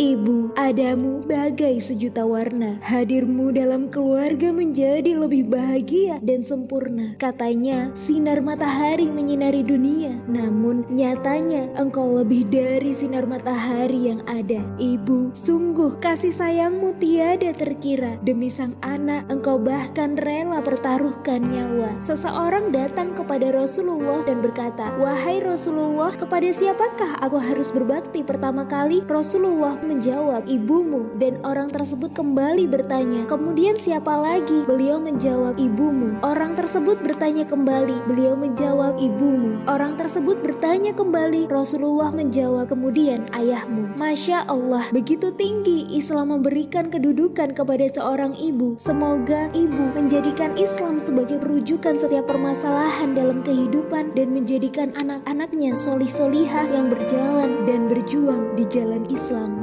Ibu, adamu bagai sejuta warna. Hadirmu dalam keluarga menjadi lebih bahagia dan sempurna. Katanya, sinar matahari menyinari dunia. Namun, nyatanya engkau lebih dari sinar matahari yang ada. Ibu, sungguh kasih sayangmu tiada terkira. Demi sang anak, engkau bahkan rela pertaruhkan nyawa. Seseorang datang kepada Rasulullah dan berkata, Wahai Rasulullah, kepada siapakah aku harus berbakti pertama kali? Rasulullah menjawab, ibumu. Dan orang tersebut kembali bertanya, kemudian siapa lagi? Beliau menjawab, ibumu. Orang tersebut bertanya kembali, beliau menjawab, ibumu. Orang tersebut bertanya kembali, Rasulullah menjawab, kemudian ayahmu. Masya Allah, begitu tinggi Islam memberikan kedudukan kepada seorang ibu. Semoga ibu menjadikan Islam sebagai perujukan setiap permasalahan dalam kehidupan dan menjadikan anak-anaknya solih solihah yang berjalan dan berjuang di jalan Islam.